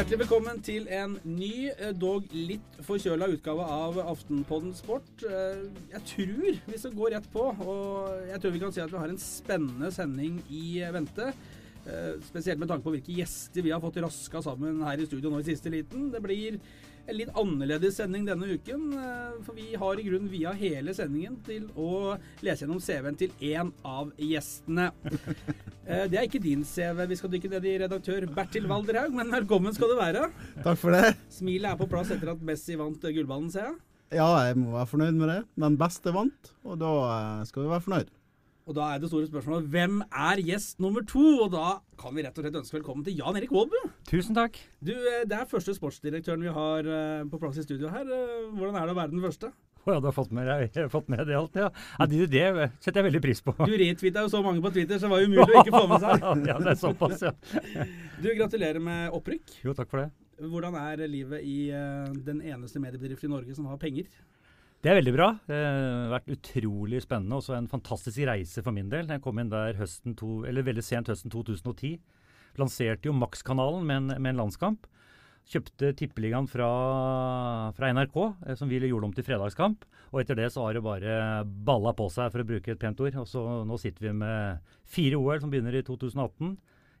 Hjertelig velkommen til en ny, eh, dog litt forkjøla utgave av Aftenpodden Sport. Eh, Jeg tror vi skal gå rett på, og jeg tror vi kan si at vi har en spennende sending i vente. Eh, Spesielt med tanke på hvilke gjester vi har fått raska sammen her i studio nå i siste liten. Det blir en litt annerledes sending denne uken, eh, for vi har i grunnen via hele sendingen til å lese gjennom CV-en til én av gjestene. Eh, Det er ikke din CV vi skal dykke ned i, redaktør Bertil Valderhaug, men velkommen skal du være. Takk for det. Smilet er på plass etter at Messi vant eh, gullballen, ser jeg. Ja, jeg må være fornøyd med det. Den beste vant, og da skal vi være fornøyd. Og da er det store spørsmålet hvem er gjest nummer to? Og da kan vi rett og slett ønske velkommen til Jan Erik Aalbu. Tusen takk. Du, eh, det er første sportsdirektøren vi har eh, på plass i studio her. Eh, Hvordan er det å være den første? Å ja, du har fått med, fått med det alt, ja. ja det, det setter jeg veldig pris på. Du retweeta jo så mange på Twitter, så det var jo umulig å ikke få med seg. ja, det er såpass, ja. Du, gratulerer med opprykk. Jo, takk for det. Hvordan er livet i den eneste mediebedriften i Norge som har penger? Det er veldig bra. Det har vært utrolig spennende. Også en fantastisk reise for min del. Jeg kom inn der to, veldig sent høsten 2010. Lanserte jo Max-kanalen med, med en landskamp. Kjøpte Tippeligaen fra, fra NRK, eh, som vi gjorde om til fredagskamp. Og etter det så har det bare balla på seg, for å bruke et pent ord. Og så nå sitter vi med fire OL som begynner i 2018.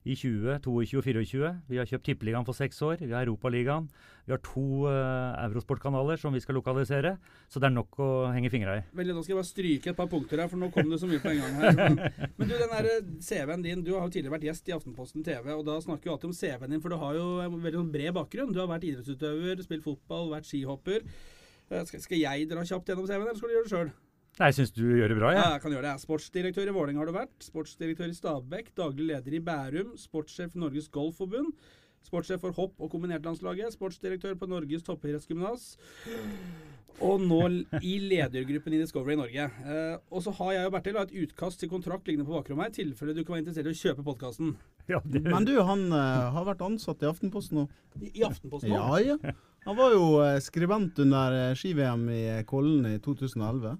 I 20, 22 og 24. Vi har kjøpt Tippeligaen for seks år. Vi har Europaligaen. Vi har to uh, Eurosport-kanaler som vi skal lokalisere. Så det er nok å henge fingra i. Veldig, nå skal jeg bare stryke et par punkter her, for nå kom det så mye på en gang her. Men, men du, den eh, CV-en din, du har jo tidligere vært gjest i Aftenposten TV, og da snakker vi alltid om CV-en din, for du har jo en veldig sånn bred bakgrunn. Du har vært idrettsutøver, spilt fotball, vært skihopper. Eh, Skal, skal jeg dra kjapt gjennom CV-en, eller skal du gjøre det sjøl? Nei, jeg syns du gjør det bra, Ja, jeg. jeg kan gjøre det. Sportsdirektør i Vålerenga har du vært. Sportsdirektør i Stabekk. Daglig leder i Bærum. Sportssjef i Norges Golfforbund. Sportssjef for hopp- og kombinertlandslaget. Sportsdirektør på Norges toppidrettsgymnas. Og nå i ledergruppen i Discovery Norge. Eh, og så har jeg og Bertil et utkast til kontrakt liggende på bakrommet her, i tilfelle du kan være interessert i å kjøpe podkasten. Ja, det, Men du, han uh, har vært ansatt i Aftenposten nå. I, I Aftenposten nå. Ja, ja. Han var jo eh, skribent under eh, ski-VM i Kollen i 2011.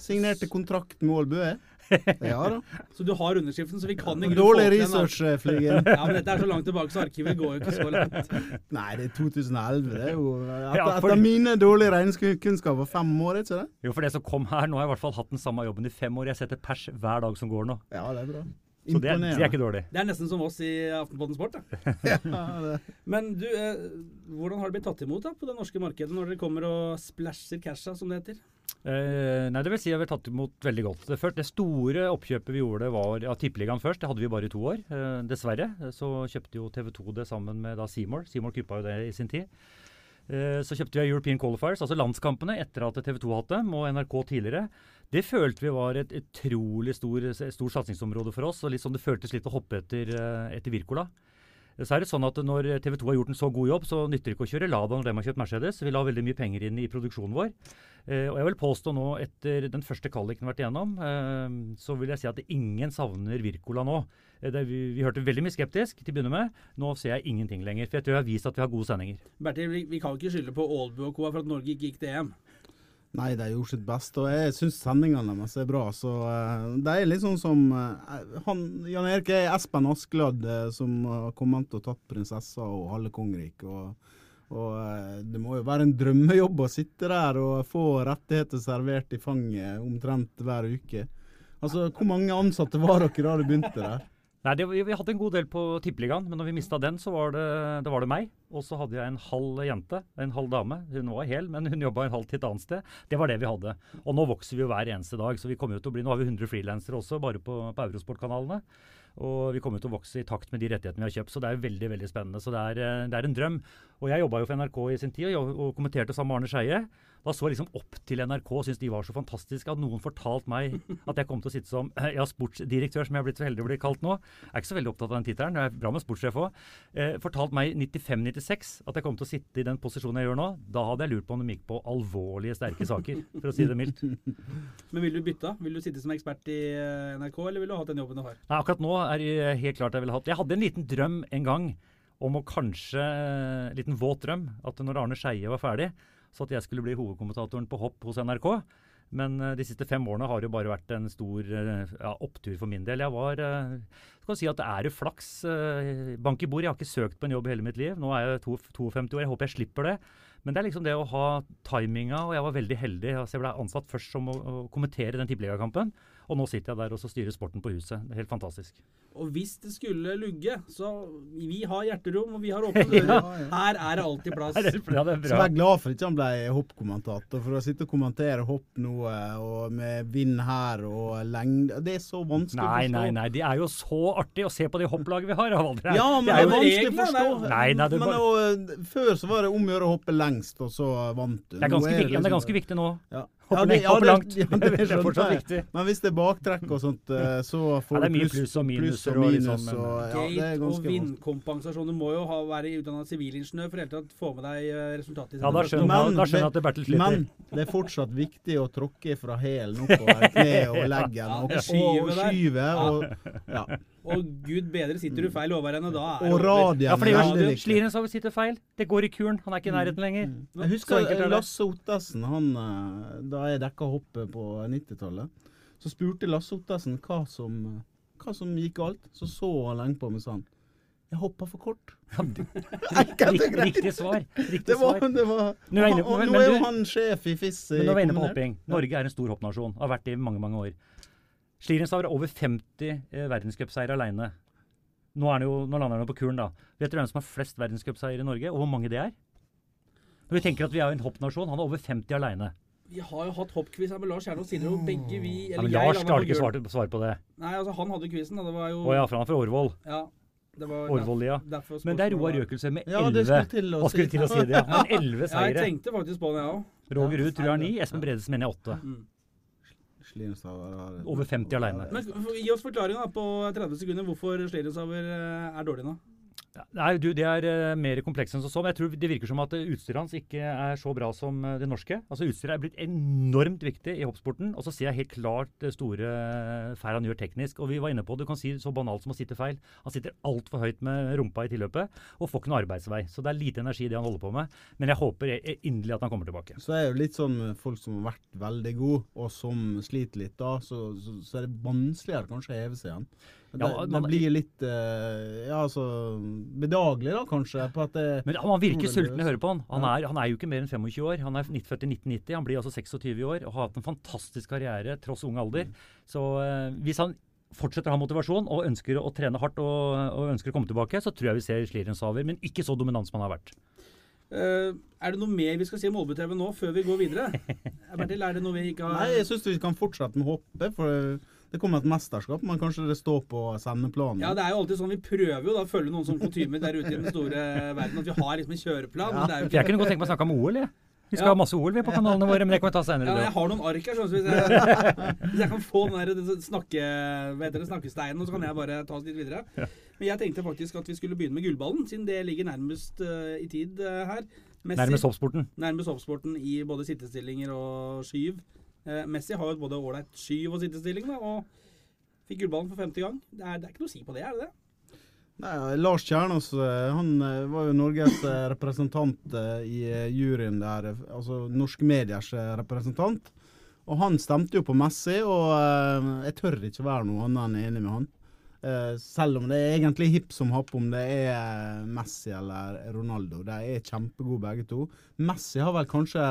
Signerte kontrakt med Ålbø. Ja da. Så du har underskriften, så vi kan ikke Dårlig research, Flygen. Ja, men dette er så langt tilbake, så arkivet går jo ikke så langt. Nei, det er 2011. Det er jo Etter, Ja, for- etter mine dårlige regnskapskunnskaper fem år, ikke det? jo, for det som kom her, nå har jeg i hvert fall hatt den samme jobben i fem år. Jeg setter pers hver dag som går nå. Ja, det er bra. Så det, er- det er ikke dårlig. Det er nesten som oss i Aftenposten Sport. Da. Ja. Men du, eh, hvordan har det blitt tatt imot da, på det norske markedet når dere kommer og splæsjer casha, som det heter? Eh, nei, det vil si at vi har tatt imot veldig godt. Det, det store oppkjøpet vi gjorde var ja, Tippeligaen først. Det hadde vi bare i to år. Eh, dessverre så kjøpte jo TV 2 det sammen med da Seymour. Seymour kuppa jo det i sin tid. Eh, så kjøpte vi European Qualifiers, altså landskampene, etter at TV 2 hatt dem, og NRK tidligere. Det følte vi var et utrolig stor, stor satsingsområde for oss. og sånn Det føltes litt å hoppe etter, eh, etter Wirkola. Så er det sånn at Når TV 2 har gjort en så god jobb, så nytter det ikke å kjøre Lada når de har kjøpt Mercedes. Vi la veldig mye penger inn i produksjonen vår. Eh, og jeg vil påstå nå, etter den første kvaliken vært igjennom, eh, så vil jeg si at ingen savner Wirkola nå. Eh, vi, vi hørte veldig mye skeptisk til å begynne med. Nå ser jeg ingenting lenger. For jeg tror jeg har vist at vi har gode sendinger. Bertil, vi, vi kan ikke skylde på Aalbu og co. for at Norge ikke gikk til EM. Nei, de gjorde sitt beste, og jeg syns sendingene deres er bra. Så uh, det er litt sånn som uh, han, Jan Erik er Espen Askeladd uh, som har kommet og tatt prinsessa og halve kongeriket. Og, og eh, det må jo være en drømmejobb å sitte der og få rettigheter servert i fanget omtrent hver uke. Altså, Hvor mange ansatte var dere da du begynte der? Nei, det, vi, hadde en god del på Tippeligaen, men når vi mista den, så var det, det var det meg. Og så hadde jeg en halv jente, en halv dame. Hun var hel, men hun jobba en halv til et annet sted. Det var det vi hadde. Og nå vokser vi jo hver eneste dag, så vi kommer jo til å bli Nå har vi 100 frilansere også, bare på, på Eurosport-kanalene. Og vi kommer til å vokse i takt med de rettighetene vi har kjøpt. Så det er veldig veldig spennende. Så det er, eh, det er en drøm. Og jeg jobba jo for NRK i sin tid og, og kommenterte sammen med Arne Skeie. Da så liksom opp til NRK og syntes de var så fantastiske at noen fortalte meg at jeg kom til å sitte som ja, sportsdirektør, som jeg har blitt så heldig å bli kalt nå. Jeg er ikke så veldig opptatt av den tittelen, jeg er bra med sportssjef òg. Eh, fortalt meg 95-96 at jeg kom til å sitte i den posisjonen jeg gjør nå. Da hadde jeg lurt på om de gikk på alvorlige, sterke saker, for å si det mildt. Men vil du bytte? Vil du sitte som ekspert i eh, NRK, eller vil du ha den jobben du har? Nei, akkurat nå er det helt klart jeg ville hatt Jeg hadde en liten drøm en gang om å kanskje En liten våt drøm. At når Arne Skeie var ferdig, så at jeg skulle bli hovedkommentatoren på hopp hos NRK. Men eh, de siste fem årene har det jo bare vært en stor eh, ja, opptur for min del. Jeg var eh, skal si at det er jo flaks. Bank i bord. Jeg har ikke søkt på en jobb i hele mitt liv. Nå er jeg to- 52 år. Jeg håper jeg slipper det. Men det er liksom det å ha timinga, og jeg var veldig heldig. Altså, jeg ble ansatt først som å, å kommentere den tippeligakampen, og nå sitter jeg der og så styrer sporten på huset. Det er helt fantastisk. Og hvis det skulle lugge, så vi har hjerterom, og vi har åpne dører. Her er det alltid plass. Ja, det er Så jeg er glad for ikke han ble hoppkommentator, for å sitte og kommentere hopp nå eh, og med vind her og lengde Det er så vanskelig Nei, å forstå. nei, nei. De er jo så artige å se på de hopplaget vi har. Ja, men Det det er er jo- vanskelig å forstå. Nei, nei, det er men bare- og, Før så var det om å gjøre å hoppe lengst, og så vant du. Det er ja, det er liksom- ganske viktig nå. Ja. Hoppe Ja, det- ja, hoppe langt. ja, det det er fortsatt jeg. viktig. Men hvis det er baktrekk og sånt, eh, så får du pluss, pluss og minus. minuser og og minus. liksom, og, ja, det er Gate og vindkompensasjon. Du må jo ha, være utdanna sivilingeniør for å få med deg eh, resultatet. i Ja, da skjønner, Men da skjønner jeg at det er Bertil sliter. Men det er fortsatt viktig å tråkke fra hælen oppover kne og leggen og, Ja, og, skyve og der. skyve. Og, ja. Og gud bedre, sitter du feil over henne da er og radioen, radien Ja, for det veldig gjør viktig. Slirens sitter feil. Det går i kuren. Han er ikke i nærheten lenger. Jeg husker er. Lasse Ottesen, han, eh, da jeg dekka hoppet på 90-tallet. Så spurte Lasse Ottesen hva som, hva som gikk galt. Så så han lenge på meg og sa han, jeg hoppa for kort. Enkelt og Riktig, greit. riktig svar. Riktig Det var, svar. det var, Nå er er jo han sjef i FIS. Men nå er vi inne på hopping. Norge er en stor hoppnasjon. Har vært det i mange, mange år. Slirens har over 50 eh, verdenscupseiere aleine. Nå, er det jo, nå lander han jo på kuren, da. Vet dere hvem som har flest verdenscupseiere i Norge, og hvor mange det er? Når vi tenker at vi er en hoppnasjon, han har over 50 aleine. Vi har jo hatt hoppquiz her med Lars Kjernås siden og begge vi Ja, men Lars landet ikke svare, svare på det. Nei, altså han hadde quizen. Det var jo Å ja, for han er fra Årvoll. Ja, det var Orvold, ja. Men det er Roar Røkelse med Ja, det skulle skulle si. til å si det? Ja. Men 11 Ja, jeg tenkte faktisk på det, jeg òg. Roger Ja, Ruud tror jeg har ni. 9. Espen Bredesen mener jeg åtte. Mm. Slirenshaver har- Over 50 alene. Men gi oss forklaringa på 30 sekunder hvorfor Slirenshaver eh, er dårlig nå. Nei, du, Det er uh, mer komplekst enn som så. Men jeg tror det virker som at eh, utstyret hans ikke er så bra som eh, det norske. Altså Utstyret er blitt enormt viktig i hoppsporten. Og så ser jeg helt klart det store feil han gjør teknisk. Og vi var inne på du kan si så banalt som å sitte feil. Han sitter altfor høyt med rumpa i tilløpet og får ikke noe arbeidsvei. Så det er lite energi i det han holder på med. Men jeg håper eh, inderlig at han kommer tilbake. Så er det litt sånn folk som har vært veldig gode, og som sliter litt da, så, så, så er det vanskeligere kanskje å heve seg igjen. Det, Ja, det man- blir litt uh, ja, altså, bedagelig da, kanskje. på at det, Men han virker sulten å høre på han. Han Ja. er, han er jo ikke mer enn 25 år. Han er født i 1990. Han blir altså 26 i år og har hatt en fantastisk karriere tross ung alder. Så uh, hvis han fortsetter å ha motivasjon og ønsker å trene hardt og, og ønsker å komme tilbake, så tror jeg vi ser Slirenshaver, men ikke så dominant som han har vært. Uh, er det noe mer vi skal si om Molbu-TV nå, før vi går videre? Bertil, er det noe vi ikke har Nei, jeg syns vi kan fortsette med hoppet, for det kommer et mesterskap, men kanskje det står på sendeplanen. Ja, det er jo alltid sånn, Vi prøver jo da å følge noen sånn kutymer der ute i den store verden. At vi har liksom en kjøreplan. men det er jo For jeg kunne godt tenke meg å snakke om OL, jeg. Vi skal Ja. ha masse OL vi på kanalene våre, men det kan vi ta senere. ja, jeg har noen ark her, sånn, så hvis jeg, hvis jeg kan få den der snakke, det, snakkesteinen, så kan jeg bare ta oss litt videre. Men jeg tenkte faktisk at vi skulle begynne med gullballen, siden det ligger nærmest uh, i tid uh, her. Messi, Nærmest hoppsporten. nærmest hoppsporten i både sittestillinger og skyv. Eh, Messi har jo både ålreit skyv og sittestilling, da, og fikk gullballen for femte gang. Det er, det er ikke noe å si på det, er det det? Nei, Lars Kjernås eh, han eh, var jo Norges representant i juryen der, altså norske mediers representant. Og han stemte jo på Messi, og jeg tør ikke være noe annet enn enig med han. Selv om det er egentlig hipp som happ om det er Messi eller Ronaldo. De er kjempegode begge to. Messi har vel kanskje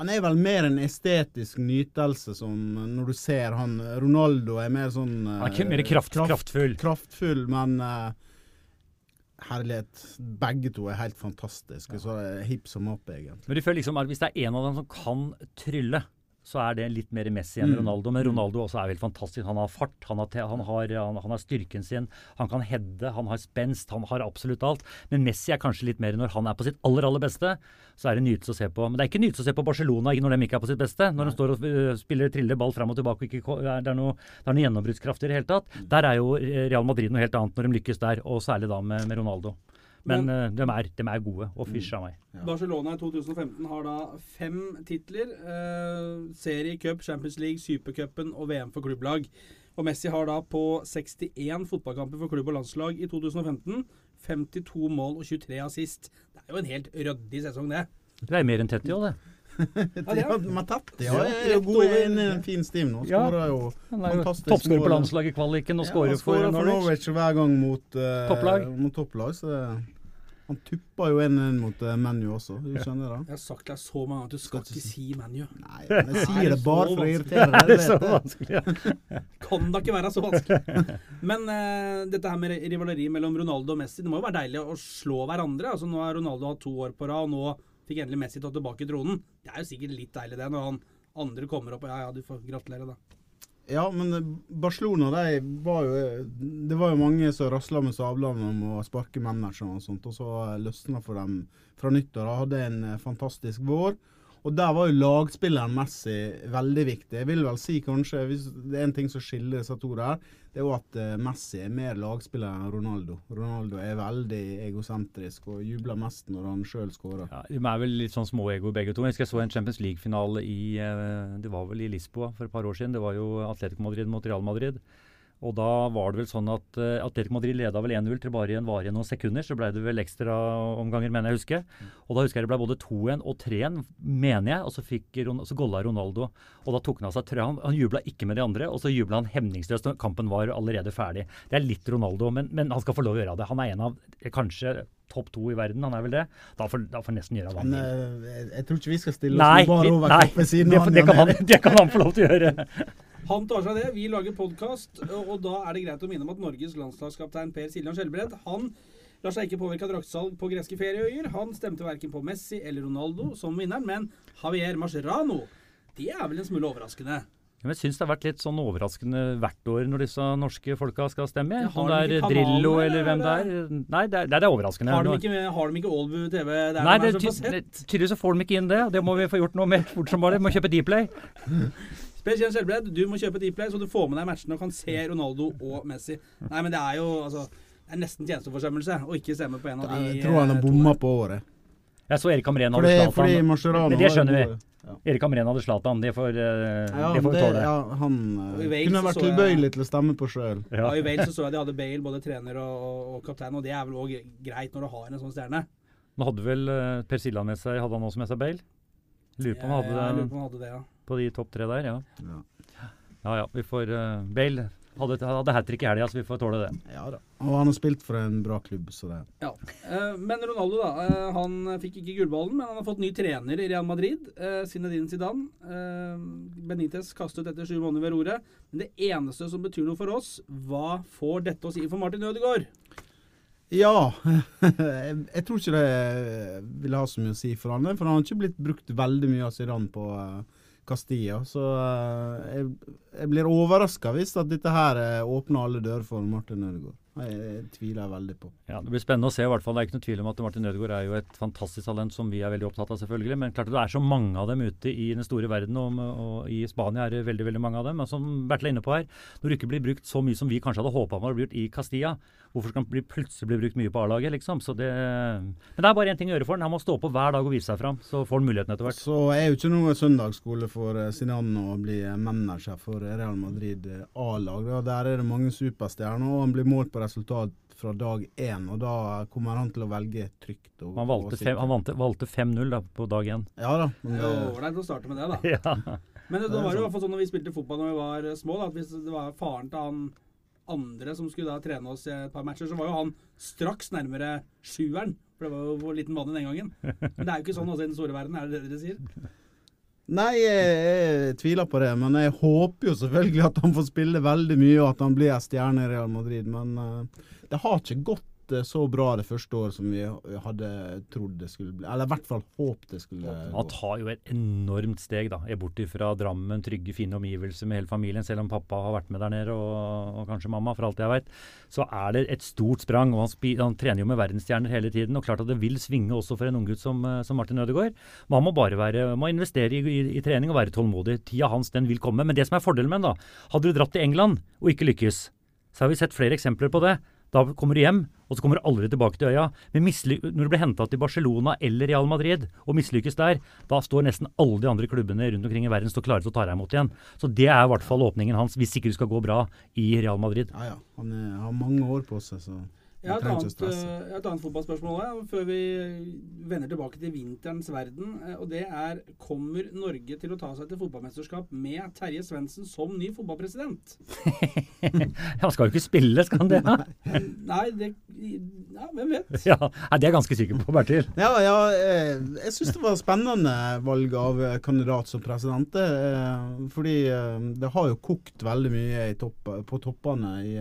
han er vel mer en estetisk nytelse som når du ser han Ronaldo er mer sånn Han er eh, mer kraft, kraft- kraftfull. kraftfull, men uh, herlighet. Begge to er helt fantastiske. Så er det hipp som opp, egentlig. Men du føler liksom at hvis det er en av dem som kan trylle, så er det litt mer Messi enn Mm. Ronaldo. Men Ronaldo også er helt fantastisk. Han har fart, han har, te- han har, han, har styrken sin, han kan heade, han har spenst, han har absolutt alt. Men Messi er kanskje litt mer når han er på sitt aller, aller beste, så er det nytelse å se på. Men det er ikke nytelse å se på Barcelona når de ikke er på sitt beste. Når de står og øh, spiller triller ball fram og tilbake og ikke det er noe, det er noe gjennombruddskraft i det hele tatt. Der er jo Real Madrid noe helt annet når de lykkes der, og særlig da med, med Ronaldo. Men, Men de, er, de er gode, og fysj av meg. Ja. Barcelona i 2015 har da fem titler. Eh, serie, cup, Champions League, Supercupen og VM for klubblag. Og Messi har da på 61 fotballkamper for klubb og landslag i 2015 52 mål og 23 assist. Det er jo en helt ryddig sesong, det. Det er mer enn 30 år, det. ja, ja, Ja, er jo god i en fin stim nå. Ja. Skårer jo er Fantastisk toppskårer på landslaget i kvaliken og skårer ja, for for Norwich. Norwich hver gang mot, uh, Topplag. mot topplag. Så det, han tuppa jo 1-1 mot uh, ManU også. Du skjønner det? Jeg har sagt deg så mange ganger at du skal ikke si ManU. Nei, men jeg Er sier det det bare for å irritere Er deg. det er så vanskelig? Ja. Kan da ikke være så vanskelig. Men uh, dette her med rivaleri mellom Ronaldo og Messi, det må jo være deilig å slå hverandre. Altså Nå har Ronaldo hatt to år på rad, og nå fikk endelig Messi tatt tilbake tronen. Det er jo sikkert litt deilig det, når han andre kommer opp og ja, ja, du får gratulere, da. Ja, men eh, Barcelona de var jo eh, Det var jo mange som rasla med sablene om å sparke manageren og sånt, og så eh, løsna for dem fra nyttår. De hadde en fantastisk vår. Og der var jo lagspilleren Messi veldig viktig. Jeg vil vel si kanskje, hvis det er en ting som skiller disse to der, det er jo at eh, Messi er mer lagspiller enn Ronaldo. Ronaldo er veldig egosentrisk og jubler mest når han sjøl skårer. Ja, de er vel litt sånn småego begge to. Jeg husker jeg så en Champions League-finale i eh, det var vel i Lisboa for et par år siden. Det var jo Atletico Madrid mot Real Madrid. Og da var det vel sånn at uh, Atletico Madrid leda vel 1-0 til bare igjen var igjen noen sekunder. Så ble det vel ekstraomganger, mener jeg å huske. Og da husker jeg det ble både 2-1 og 3-1, mener jeg. Og så, fikk så golla Ronaldo. Og da tok han av seg trøya. Han, han jubla ikke med de andre, og så jubla han hemningsløst når kampen var allerede ferdig. Det er litt Ronaldo, men, men han skal få lov å gjøre det. Han er en av kanskje topp to i verden, han er vel det. Da får da får han nesten gjøre hva han vil. eh, jeg, tror ikke vi skal stille Nei, oss bare over nei det, det, kan han, det kan han få lov til å gjøre. Han tar seg det. Vi lager podkast, og da er det greit å minne om at Norges landslagskaptein Per Siljan Skjelbred han lar seg ikke påvirke av draktsalg på greske ferieøyer. Han stemte verken på Messi eller Ronaldo som vinneren, men Javier Mascherano. Det er vel en smule overraskende. Men jeg syns det har vært litt sånn overraskende hvert år når disse norske folka skal stemme. Ja, Om det de er ikke Drillo kanaler, eller hvem det er. Nei, det er, det er overraskende. Har de ikke, har de ikke Allbu TV? Det er Nei, de det, ty- tydeligvis så får de ikke inn det. Det må vi få gjort noe med fort som bare. Må kjøpe Dplay. Spesielt Skjelbred, du må kjøpe et Eplay så du får med deg matchene og kan se Ronaldo og Messi. Nei, men det er jo altså Det er nesten tjenesteforsømmelse å ikke stemme på en av de Jeg tror han har eh, bomma på året. Jeg så Erik Hamren Fordi, hadde Zlatan. Men det skjønner vi. Ja. Erik Hamren hadde Zlatan. Det får, eh, Ja, det får vi tåle. ja, han eh, kunne vært tilbøyelig til å stemme på sjøl. Ja. Ja. I Wales så, så jeg de hadde Bale, både trener og, kaptein, og det er vel òg greit når du har en sånn stjerne. Nå hadde vel eh, Per Siljan med seg Hadde han også med seg Bale? Lurer på om han hadde det på de topp tre der, ja. Ja. Ja ja, vi får uh, Bale hadde, hadde hat trick i helga, så vi får tåle det. ja da. Og han har spilt for en bra klubb, så det Ja. Uh, Men Ronaldo, da. Uh, Han fikk ikke gullballen, men han har fått ny trener i Real Madrid. Uh, Zinedine Zidane. Benitez kastet etter sju måneder ved roret. Men det eneste som betyr noe for oss, hva får dette å si for Martin Ødegaard? Ja. jeg, tror ikke det vil ha så mye å si for han, for han har ikke blitt brukt veldig mye av Zidane på Castilla. Så eh, jeg, jeg blir overraska hvis at dette her eh, åpner alle dører for Martin Ødegaard. Jeg, jeg tviler jeg veldig på. Ja, Det blir spennende å se. i hvert fall. Det er ikke noe tvil om at Martin Ødegaard er jo et fantastisk talent som vi er veldig opptatt av, selvfølgelig. Men klart at det er så mange av dem ute i den store verden, og, og i Spania er det veldig veldig mange av dem. Men som Bertil er inne på her, når det ikke blir brukt så mye som vi kanskje hadde håpa man hadde blitt i Castilla, hvorfor skal han bli, plutselig bli brukt mye på A-laget, liksom? Så det, men det er bare én ting å gjøre for han. Han må stå på hver dag og vise seg fram. Så får han muligheten etter hvert. Så er jo ikke noe søndagsskole for Sinan Zidane å bli eh, manager for Real Madrid eh, A-lag. Der er det mange superstjerner, og han blir målt på resultat fra dag én. Og da kommer han til å velge trygt. Og, Han valgte, fem, han valgte, valgte 5-0 da, på dag én. Ja da. Men Det er ålreit å starte med det, da. Ja. Men det, Det var jo i hvert fall sånn når vi spilte fotball da vi var små, da, at hvis det var faren til han andre som skulle da trene oss i et par matcher, så var jo han straks nærmere sjueren. For det var jo hvor liten vann den gangen. Men det er jo ikke sånn også i den store verden, er det det dere sier? Nei, jeg, jeg tviler på det. Men jeg håper jo selvfølgelig at han får spille veldig mye, og at han blir stjerne i Real Madrid. Men uh, det har ikke gått så bra det første året som vi hadde trodd det skulle bli. Eller i hvert fall håpet det skulle Han Man tar jo et enormt steg, da. Er bort fra Drammen, trygge, fine omgivelser med hele familien. Selv om pappa har vært med der nede, og, og kanskje mamma, for alt jeg veit. Så er det et stort sprang. og han, han trener jo med verdensstjerner hele tiden. Og klart at det vil svinge også for en unggutt som, eh, som Martin Ødegaard. Man må bare være, må investere i, i, i trening og være tålmodig. Tida hans, den vil komme. Men det som er fordelen med den, da. Hadde du dratt til England og ikke lykkes, så har vi sett flere eksempler på det. Da kommer du hjem, og så kommer du aldri tilbake til øya. Men når du blir henta til Barcelona eller Real Madrid og mislykkes der, da står nesten alle de andre klubbene rundt omkring i verden står klare til å ta deg imot igjen. Så det er i hvert fall åpningen hans, hvis ikke du skal gå bra i Real Madrid. Ja ja. Han er, har mange år på seg, så Jeg har et annet, eh, jeg har et annet fotballspørsmål også, før vi vender tilbake til vinterens verden. eh, Og det er Kommer Norge til å ta seg til fotballmesterskap med Terje Svendsen som ny fotballpresident? Han skal jo ikke spille, skal han det? Nei, Nei, det Ja, hvem vet? Ja, Det er jeg ganske sikker på, Bertil. Ja, ja eh, jeg syns det var spennende valg av kandidat som president. Fordi det har jo kokt veldig mye topp, på toppene i,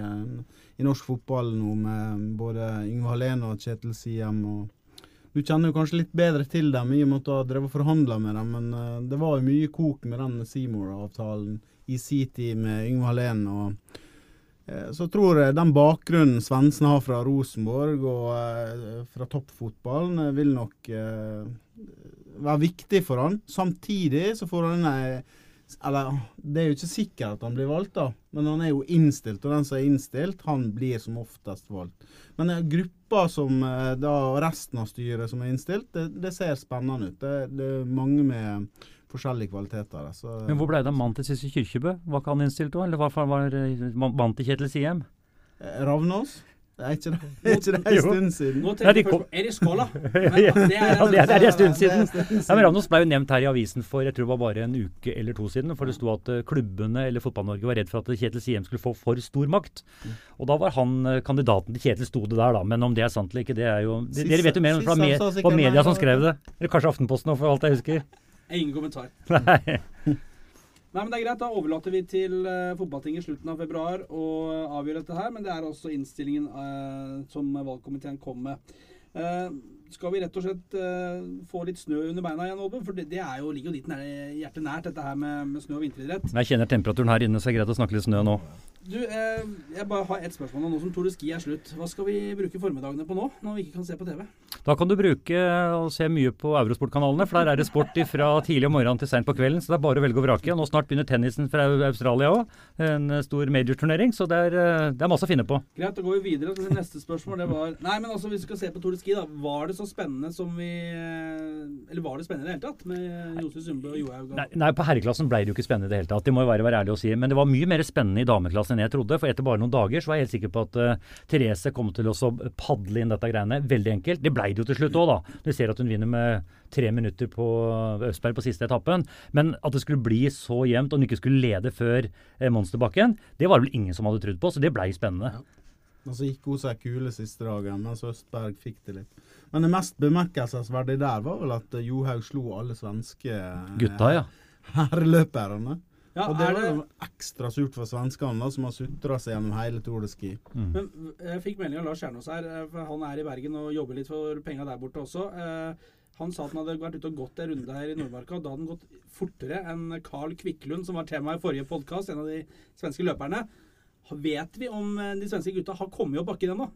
i norsk fotball nå, med både Yngve Hallén og Kjetil Siem. og Du kjenner jo kanskje litt bedre til dem i og med at du har drevet forhandla med dem, men eh, det var jo mye kok med den Seymour-avtalen i sin tid med Yngve Hallén. og Eh, Så tror jeg den bakgrunnen Svendsen har fra Rosenborg og eh, fra toppfotballen, vil nok være viktig for han. Samtidig så får han eh, Eller det er jo ikke sikkert at han blir valgt, da. Men han er jo innstilt, og den som er innstilt, han blir som oftest valgt. Men eh, gruppa som eh, da resten av styret som er innstilt, det, det ser spennende ut. Det, det er mange med forskjellige kvaliteter. Så, Men hvor ble det av mannen til Sissel Kyrkjebø? Var ikke han innstilt òg, eller var, var eh, mannen til Kjetil Siem? Eh, Ravnås? Er ikke det, er ikke det en stund siden? Nå tenker jeg først på Erik Skåla. Det er- det er en stund siden. Det er en stund Ja, Ravnos ble jo nevnt her i avisen for jeg tror det var bare en uke eller to siden. For det sto at eh, klubbene eller Fotball-Norge var redd for at Kjetil Siem skulle få for stor makt. Og da var han eh, kandidaten til Kjetil sto det der, da. Men om det er sant eller ikke, det er jo det, Dere vet jo mer om det var media som skrev det. Eller kanskje Aftenposten, for alt jeg husker. Ingen kommentar. Nei. Nei, men det er greit. Da overlater vi til uh, fotballtinget i slutten av februar å avgjøre dette her. Men det er altså innstillingen uh, som valgkomiteen kom med. Eh, skal vi rett og slett få litt snø under beina igjen, Olben? For det, det er jo, ligger jo ditt nær, hjerte nært, dette her med, med snø og vinteridrett. Jeg kjenner temperaturen her inne, så det er greit å snakke litt snø nå. Du, eh, jeg bare har ett spørsmål nå, som Tour de Ski er slutt. Hva skal vi bruke formiddagene på nå, når vi ikke kan se på TV? Da kan du bruke og se mye på Eurosport-kanalene, for der er det sport fra tidlig om morgenen til seint på kvelden. Så det er bare å velge å vrake. Nå snart begynner tennisen fra Australia òg. En eh, stor major-turnering. Så det er, eh, det er masse å finne på. Greit, da går vi videre til neste spørsmål. Det var Nei, men altså, hvis vi skal se på Tour de Ski, da. Var det så spennende som vi eh, Eller var det spennende i det hele tatt? Med Josef Sundbø og Johaug? og- Nei, nei, på herreklassen ble det jo ikke spennende i det hele tatt. Det må jo være, være ærlig å si. Men det var mye mer spennende i dameklassen enn jeg trodde. For etter bare noen dager så var jeg helt sikker på at uh, Therese kom til å padle inn dette greiene. Veldig enkelt. Det ble det jo til slutt òg, da. Du ser at hun vinner med tre minutter på Østberg på siste etappen. Men at det skulle bli så jevnt, og hun ikke skulle lede før eh, monsterbakken, det var det vel ingen som hadde trodd på. Så det blei spennende. Og så gikk hun seg kule siste dagen, mens Østberg fikk det litt. Men det mest bemerkelsesverdige der var vel at eh, Johaug slo alle svenske eh, Gutta, ja. herreløperne. Ja, og det er var det, jo ekstra surt for svenskene, som har sutra seg gjennom hele Tour de Ski. men jeg fikk melding av Lars Kjernås her, eh, for han er i Bergen og jobber litt for penga der borte også. Eh, Han sa at han hadde vært ute og gått en runde her i Nordmarka, og da hadde han gått fortere enn Carl Kvikklund, som var tema i forrige podkast, en av de svenske løperne. Vet vi om eh, de svenske gutta har kommet opp bakken ennå?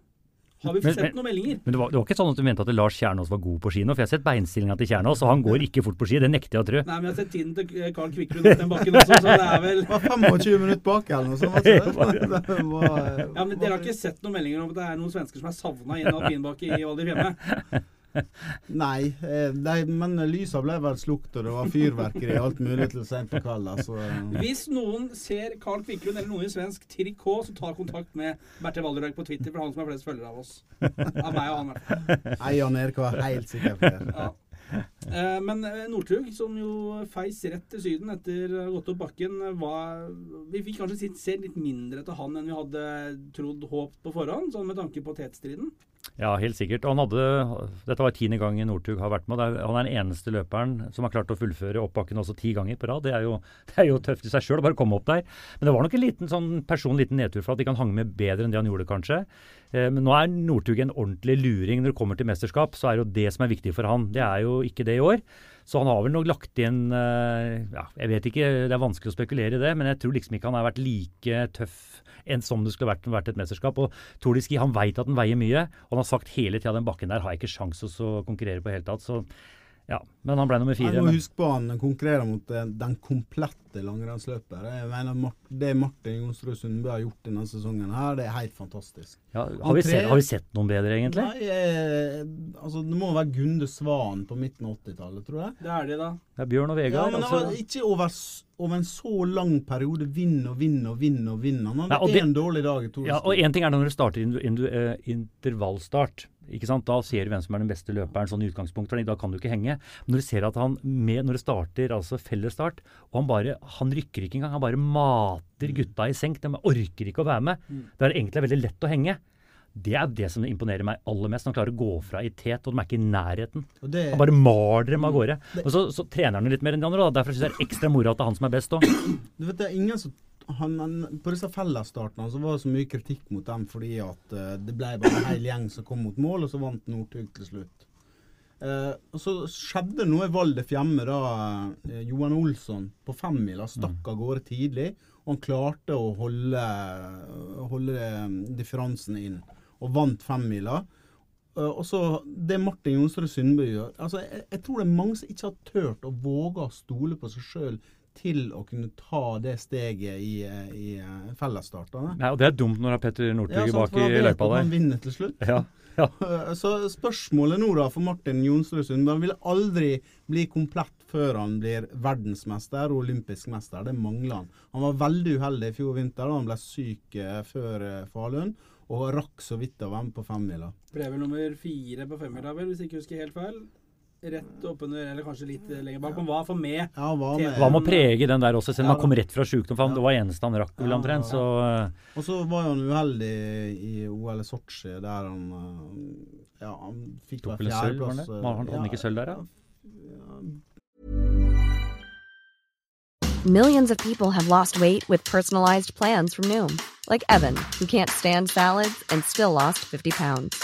Har vi Men- sett men- noen meldinger? Men det var, det var ikke sånn at du mente at Lars Kjernås var god på ski nå? For jeg har sett beinstillinga til Kjernås, og han går ikke fort på ski. Det nekter jeg å tro. Nei, men jeg har sett tiden til Karl Carl Kvikklund opp den bakken også, så det er vel Det var 25 minutter bak eller noe sånt. eh, Ja, men Dere har ikke sett noen meldinger om at det er noen svensker som er savna i en alpinbakke i Val di Fiemme? Nei, eh, de, men lysa ble vel slukt, og det var fyrverkeri og alt mulig til seint på kvelden. Så eh, Hvis noen ser Carl Kvikklund eller noen i svensk trikot, så ta kontakt med Bertil Valderhaug på Twitter, for han som har flest følgere av oss. Av meg og han, i hvert fall. Jan Erik var helt sikker på det. Ja. Eh, Men eh, Northug, som jo feis rett til Syden etter å ha gått opp bakken, eh, var Vi fikk kanskje se litt mindre til han enn vi hadde trodd håpet på forhånd, sånn med tanke på tetstriden. Ja, helt sikkert. Han hadde, dette var tiende gang Northug har vært med. Han er den eneste løperen som har klart å fullføre oppbakken også ti ganger på rad. Det er jo, det er jo tøft i seg sjøl å bare komme opp der. Men det var nok en liten sånn personlig liten nedtur for at de kan hange med bedre enn det han gjorde, kanskje. Eh, Men nå er Northug en ordentlig luring når det kommer til mesterskap. Så er det jo det som er viktig for han. Det er jo ikke det i år. Så han har vel nok lagt inn eh, ja, Jeg vet ikke, det er vanskelig å spekulere i det, men jeg tror liksom ikke han har vært like tøff enn som det skulle vært, vært et mesterskap. Og Tour de Ski, han veit at han veier mye, og han har sagt hele tida den bakken der har jeg ikke sjans til å konkurrere på i hele tatt. Så Ja, men han ble nummer Jeg må huske på han konkurrerer mot den, den komplette langrennsløper. Jeg mener Det Martin Jonsrud Sundbø har gjort denne sesongen, her, det er helt fantastisk. ja, har, vi tre- sett, har vi sett noen bedre, egentlig? Nei, eh, altså Det må være Gunde Svan på midten av 80-tallet, tror jeg. Det er de, da. Det er Bjørn og Ja, Vegard. men altså. Ikke over, over en så lang periode. Vinn og vinn og vinn og vinn. Han hadde én dårlig dag i to Ja, og én ting er når du starter eh, intervallstart. Ikke sant? Da ser du hvem som er den beste løperen sånn i utgangspunktet. Da kan du ikke henge. Men når du ser at han med, når det starter altså fellesstart, og han bare han rykker ikke engang. Han bare mater gutta i senk. De orker ikke å være med. Det er egentlig veldig lett å henge. Det er det som imponerer meg aller mest. Han klarer å gå fra i tet, og de er ikke i nærheten. Det, Han bare maler dem av gårde. Og så, så trener han litt mer enn de andre. Da. Derfor syns jeg det er ekstra moro at det er han som er best òg. det er ingen som han, han, På disse fellesstartene så var det så mye kritikk mot dem fordi at uh, det ble bare en hel gjeng som kom mot mål, og så vant Northug til slutt. Uh, og Så skjedde noe i Val hjemme. Da uh, Johan Olsson på femmila stakk av gårde tidlig. Og han klarte å holde, holde differansen inn, og vant femmila. Og så Det Martin Jonsrud Sundbø gjør altså jeg, jeg tror det er mange som ikke har turt å våge å stole på seg sjøl til å kunne ta det steget i, eh, i eh, fellesstartene. Nei, og det er dumt når det er Petter Northug ja, bak i løypa at Han vinner til slutt. Ja, ja. Uh, Så spørsmålet nå da for Martin Jonsrud Sundberg Han vil aldri bli komplett før han blir verdensmester og olympisk mester. Det mangler han. Han var veldig uheldig i fjor vinter da han ble syk eh, før eh, Falun, og rakk så vidt å være med på femmila. Ble vel nummer fire på femmila, hvis jeg ikke husker helt feil. Rett oppunder, eller kanskje litt eh, lenger bak. Men hva for med. Ja, hva med. Hva med å prege den der også, selv om Ja, han kom rett fra sjukdom? For han, det var eneste han rakk, vel Ja, omtrent. ja. Så eh, Og så var han uheldig i OL i Sotsji, der han eh, Ja, han fikk tok vel sølv, var han fjerdeplass. det? Var han- ikke sølv der, da? ja, Millions of people have lost weight with personalized plans from Noom, like Evan, who can't stand salads and still lost 50 pounds.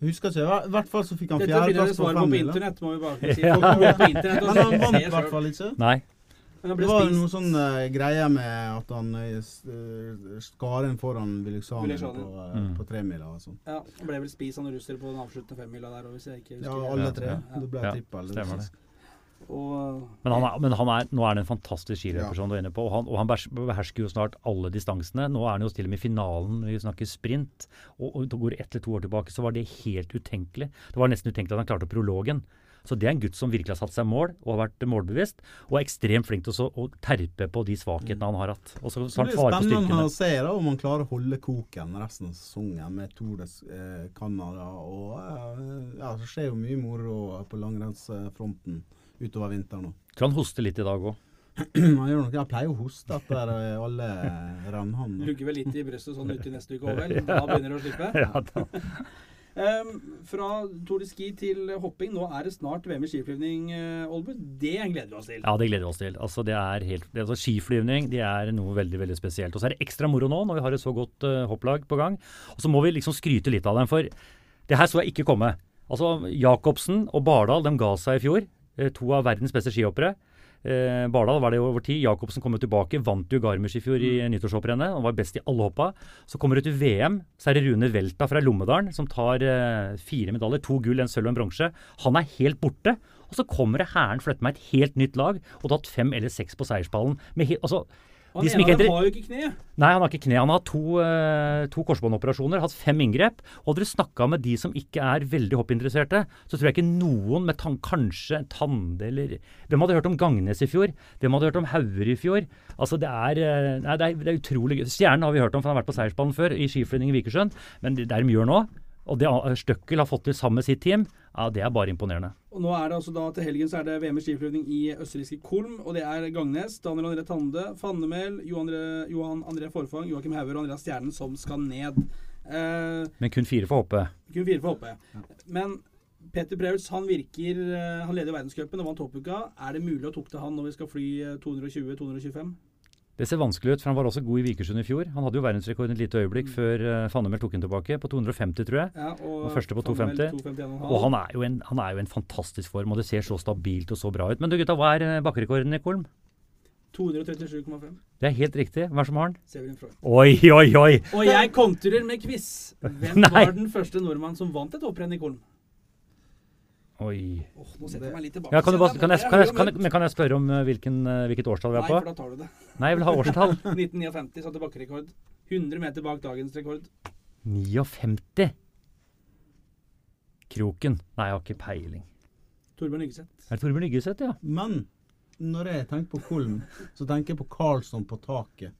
Jeg husker ikke. I hvert fall så fikk han Dette finner dere fjerdeplass på svaret på på internett, må vi bare si. Ja. På internett Men han vant i hvert fall ikke. nei. Det var noe sånn uh, greie med at han uh, skar en foran Vileksanen. på, uh, Mm. på tremila og sånn. Ja, han ble vel spist av noen russere på den avsluttende femmila der òg, hvis jeg ikke Ja, husker alle Ja, tre. ja. Det ble Ja, trippel. Det. Og Men, han er, men han er, nå er han en fantastisk skiløper, Ja. som du er inne på. Og han, og han behersker jo snart alle distansene. Nå er han jo til og med i finalen, vi snakker sprint. Og, og det går ett eller to år tilbake, så var det helt utenkelig. Det var nesten utenkelig at han klarte prologen. Så det er en gutt som virkelig har satt seg mål, og har vært målbevisst. Og er ekstremt flink til å, å terpe på de svakhetene han har hatt. Og så, så Det blir han fare på spennende å se da, om han klarer å holde koken resten av sesongen med Tour de eh, Canada. Og eh, ja, det skjer jo mye moro på langrennsfronten utover vinteren nå. Tror han hoster litt i dag òg. Han gjør nok, jeg pleier å hoste etter eh, alle rennene. lugger vel litt i brøstet sånn uti i neste uke òg, vel. Da begynner det å slippe. Ja, da. Um, fra Tour de Ski til hopping. Nå er det snart VM i skiflyvning, uh, Olbu. Det gleder vi oss til. Ja, det gleder vi oss til. Altså, det er helt, det altså, skiflyvning det er noe veldig veldig spesielt. Og så er det ekstra moro nå når vi har et så godt uh, hopplag på gang. Og så må vi liksom skryte litt av dem, for det her så jeg ikke komme. Altså, Jacobsen og Bardal de ga seg i fjor. Eh, To av verdens beste skihoppere. Eh, Bardal var det over tid. Jacobsen kom jo tilbake. Vant jo Garmisch i fjor i nyttårshopprennet. Han var best i alle hoppa. Så kommer du til VM. Så er det Rune Velta fra Lommedalen som tar eh, fire medaljer. To gull, en sølv og en bronse. Han er helt borte. Og så kommer det Hæren flytter meg et helt nytt lag og tatt fem eller seks på seierspallen. Med he altså, Han de ene er- har jo ikke kne. Nei, han har ikke kne. Han har to, eh, to korsbåndoperasjoner, hatt fem inngrep. Og hadde du snakka med de som ikke er veldig hoppinteresserte, så tror jeg ikke noen med tan kanskje en Tande eller Hvem hadde hørt om Gangnes i fjor? Hvem hadde hørt om Hauger i fjor? Altså, det er, eh, nei, det er, det er utrolig gøy. Stjernen har vi hørt om, for han har vært på seiersballen før, i skiflygning i Vikersund. Men det det de gjør nå, og det Støkkel har fått til sammen med sitt team, ja, det er bare imponerende. Og nå er det altså da til helgen så er det VM i skiflyvning i østerrikske Kolm, og det er Gangnes, Daniel André Tande, Fannemel, Johan André, Johan André Forfang, Joakim Hauger og Andreas Stjernen som skal ned. Eh, Men kun fire får hoppe. kun fire får hoppe. Ja. Men Peter Preutz han virker eh, Han leder verdenscupen og vant toppuka. Er det mulig å tukte han når vi skal fly eh, 220-225? Det ser vanskelig ut, for han var også god i Vikersund i fjor. Han hadde jo verdensrekorden et lite øyeblikk før uh, Fannemel tok den tilbake, på 250, tror jeg. Ja, og Og første på Fannemel 250. Og han er, jo en, han er jo en fantastisk form, og det ser så stabilt og så bra ut. Men du gutta, hva er eh, bakkerekorden i Kolm? 237,5. Det er helt riktig. Er som har den? Severin Freud. Oi, oi, oi! Og jeg kontrer med quiz. Hvem var den første nordmannen som vant et hopprenn i Kolm? Oi. Oh, nå setter jeg meg litt tilbake. Ja, kan, du bare, kan, jeg, kan, jeg, kan, jeg, kan jeg spørre om eh, hvilken, eh, hvilket årstall vi er på? Nei, for da tar du det. Nei, jeg vil ha årstall. 1959 satte bakkerekord. 100 meter bak dagens rekord. 59. Kroken. Nei, jeg har ikke peiling. Torbjørn Yggeseth. Er det Torbjørn Yggeseth, ja? Men når jeg tenker på Kolm, så tenker jeg på Karlsson på taket.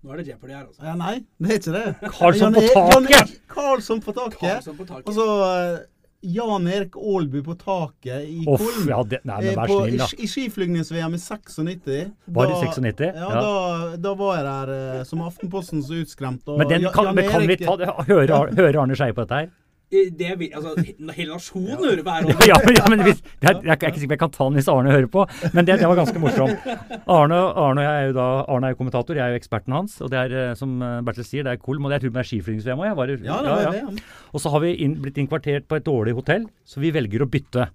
Nå er det Jeopardy her, altså. Ja, nei, det er ikke det. Karlsson på taket! Karlsson på taket. Karlsson på taket. Og så eh, Jan Erik Aalbu på taket i Off, Kolm. ja, det, nei, men Eh, vær på- snill, da. I, i skiflygningsVM i 96. Var det da- 96? Ja, Ja. Da, da var jeg der som som Aftenpostens utskremt. Og Men, den, kan, men kan vi ta det? høre hører Arne Skeie på dette her? Det vil, altså, hele nasjonen hører på her. Ja, ja, men, hvis, det er, jeg er ikke sikker på jeg kan ta den hvis Arne hører på, men det, det var ganske morsomt. Arne, Arne, er jo da, Arne er jo kommentator, jeg er jo eksperten hans. Og det er, eh, som eh, Bertil sier, det er Kolm, og det jeg tror det er skiflygings-VM òg. Ja, ja, Ja. Og så har vi inn, blitt innkvartert på et dårlig hotell, så vi velger å bytte.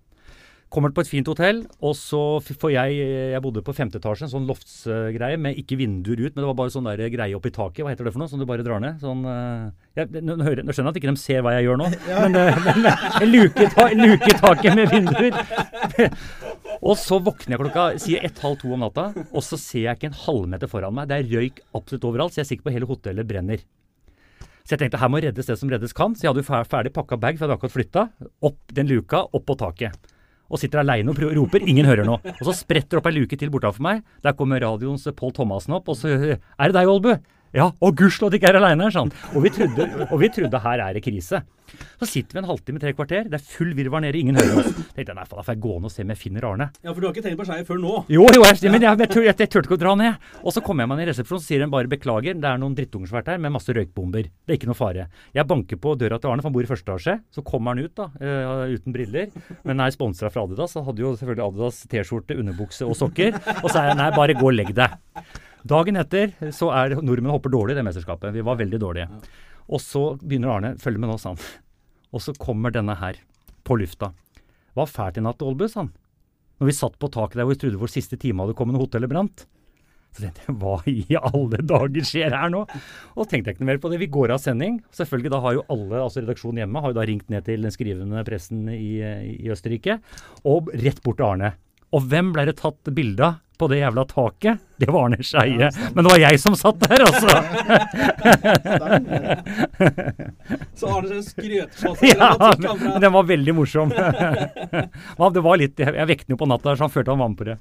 Kommer på et fint hotell, og så får jeg Jeg bodde på femte etasje, en sånn loftsgreie med ikke vinduer ut, men det var bare sånn der greie oppi taket. Hva heter det for noe? Som du bare drar ned? Sånn eh, jeg, nå, hører, nå skjønner jeg at ikke de ser hva jeg gjør nå, men, eh, men eh, en luke, i ta, luke taket med vinduer. Og så våkner jeg klokka sier ett-halv to om natta, og så ser jeg ikke en halvmeter foran meg. Det er røyk absolutt overalt, så jeg er sikker på hele hotellet brenner. Så jeg tenkte her må reddes det som reddes kan. Så jeg hadde jo ferdig pakka bag, for jeg hadde akkurat flytta. Opp den luka, opp på taket. Og sitter aleine og roper. Ingen hører noe. Og så spretter opp ei luke til bortafor meg. Der kommer radioens Pål Thomassen opp, og så Er det deg, Olbu? Ja. og gudskjelov at de ikke er aleine her, han. Og vi, trodde, og vi trodde her er det krise. Så sitter vi en halvtime, tre kvarter. Det er full virvar nede, ingen hører oss. Tenkte jeg nei, da får jeg gå ned og se om jeg finner Arne. Ja, for du har ikke tenkt på seg før nå. Jo, jo, jeg, men jeg, jeg, jeg, jeg turte ikke å dra ned. Og så kommer jeg meg ned i resepsjonen, så sier de bare beklager, det er noen drittunger som har vært her med masse røykbomber. Det er ikke noe fare. Jeg banker på døra til Arne, for han bor i første etasje. Så kommer han ut, da, eh, uten briller. Men er sponsa fra Adidas, så hadde jo selvfølgelig Adidas T-skjorte, underbukse og sokker. Og så er jeg nei, bare gå og legg deg. Dagen etter så er nordmenn hopper dårlig i det mesterskapet. Vi var veldig dårlige. Og så begynner Arne Følg med nå, sa han. Og så kommer denne her på lufta. Var fælt i natt, Olbu, sa han. Når vi satt på taket der hvor vi trodde vår siste time hadde kommet og hotellet brant. Så tenkte jeg, hva i alle dager skjer her nå? Og tenkte jeg ikke noe mer på det. Vi går av sending. Selvfølgelig da har jo alle, altså redaksjonen hjemme, har jo da ringt ned til den skrivende pressen i, i Østerrike. Og rett bort til Arne. Og hvem ble det tatt bilde av på det jævla taket? Det var Arne Skeie. Men det var jeg som satt der, altså! Så Arne Skei skrøt Ja, men, men den var veldig morsom. Det var litt, jeg, vekket den jo på natta, så han følte han var med på det.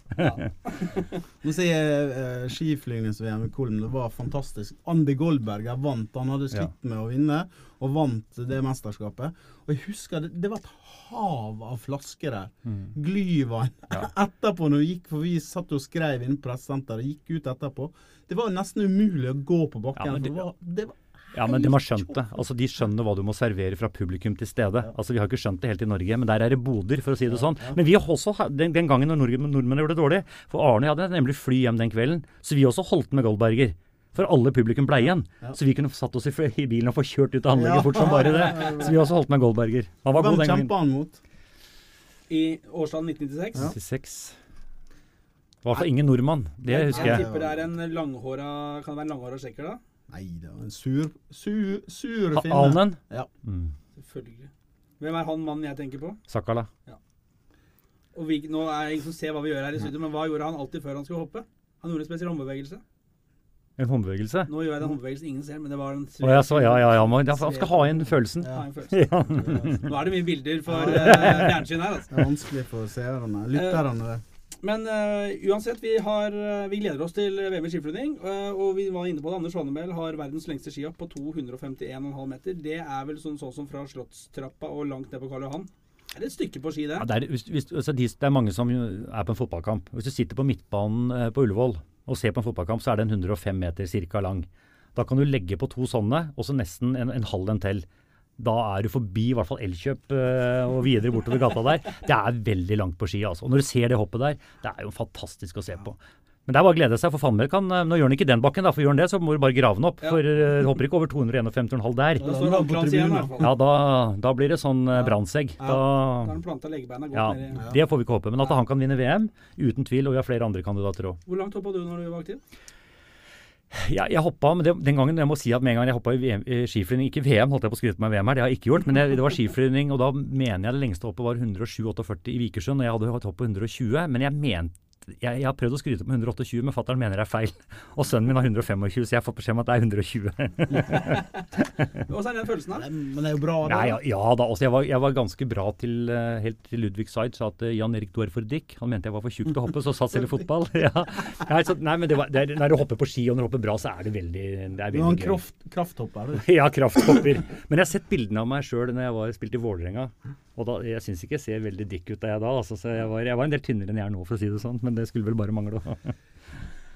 Nå sier jeg uh, skiflygnings-VM i Kolm. Det var fantastisk. Andy Goldberger vant. Han hadde slitt med å vinne, og vant det mesterskapet. Og jeg husker det, det var et hav av flasker der. Glyvann. Etterpå, når vi gikk, for vi satt og skrev inne på pressesenteret, gikk ut etterpå. Det var nesten umulig å gå på bakken. Ja, men det- for det var, det var Ja, men de har skjønt det. Altså, De skjønner hva du må servere fra publikum til stede. Altså, Vi har ikke skjønt det helt i Norge, men der er det boder, for å si det sånn. Men vi har også, den, den gangen når nordmenn gjorde det dårlig For Arne hadde nemlig fly hjem den kvelden, så vi også holdt med Goldberger. For alle publikum ble igjen. Så vi kunne satt oss i, i bilen og få kjørt ut av anlegget Ja. fort som bare det. Så vi også holdt med Goldberger. Han var Hvem god den gangen. kjempa han mot? I årstallet 1996. 96. I hvert fall ingen nordmann. Det husker Jeg jeg. tipper det er en langhåra Kan det være en langhåra sjekker, da? Nei, det var en sur, sur, sur finne. Alnen? Ja. Mm. Selvfølgelig. Hvem er han mannen jeg tenker på? Sakala. Og vi, nå er det ingen som ser hva vi gjør her i studio, men hva gjorde han alltid før han skulle hoppe? Han gjorde en spesiell håndbevegelse. En håndbevegelse? Nå gjør jeg den håndbevegelsen ingen ser, men det var en Å ja, så, ja, ja, ja. Man, ja, skal ha inn følelsen. Ha en følelse. Ja. Nå er det mye bilder for fjernsyn her, altså. Det er vanskelig for seerne. Lytterne. Uh, Men uh, uansett, vi, har, vi gleder oss til VM i skiflygning. Uh, og vi var inne på det. Anders Svanemel har verdens lengste skihopp på 251,5 meter. Det er vel sånn, sånn som fra Slottstrappa og langt ned på Karl Johan. Er det et stykke på ski, det? Ja, det, er, hvis, hvis, altså, de, det er mange som er på en fotballkamp. Hvis du sitter på midtbanen på Ullevål og ser på en fotballkamp, så er den 105 meter ca. lang. Da kan du legge på to sånne, og så nesten en, en halv en til. Da er du forbi i hvert fall Elkjøp eh, og videre bortover gata der. Det er veldig langt på ski. altså. Og når du ser det hoppet der, det er jo fantastisk å se på. Men det er bare å glede seg, for Fannberg kan eh, Nå gjør han ikke den bakken, da, for gjør han det, så må du bare grave den opp. Ja. For uh, hopper ikke over 251,5 der. Da står hans igjen, i. Ja, da, da blir det sånn uh, brannsegg. Da har Da, han planta leggebeina godt ja, ned i det får vi ikke håpe. Men at han kan vinne VM, uten tvil. Og vi har flere andre kandidater òg. Hvor langt hoppa du når du var aktiv? Jeg, jeg hoppa, men det, den gangen, jeg må si at med en gang jeg hoppa i, VM, i skiflyvning ikke VM, holdt jeg på å skryte meg VM her, det har jeg ikke gjort, men jeg, det var skiflyvning, og da mener jeg det lengste hoppet var 107-48 i Vikersund, og jeg hadde et hopp på 120, men jeg mente jeg, jeg har prøvd å skryte på 128, men fatter'n mener det er feil. Og sønnen min har 125, så jeg har fått beskjed om at det er 120. Åssen er den følelsen her. Men det er jo bra, det. Nei, ja, ja da, altså jeg var, jeg var ganske bra til eh, helt til Ludvig Seid sa at uh, Jan Erik du er for dick. Han mente jeg var for tjukk til å hoppe, så satt selv i fotball. ja. nei, så, nei, men det var, det er, når du hopper på ski og når du hopper bra, så er det veldig, det er Du har veldig en kraft, krafthopper, du. Ja, krafthopper. Men jeg har sett bildene av meg sjøl når jeg var, spilte i Vålerenga. Og da, jeg syns ikke jeg ser veldig dick ut da jeg da. Altså, så jeg var, jeg var en del tynnere enn jeg er nå, for å si det sånn. Men det skulle vel bare mangle.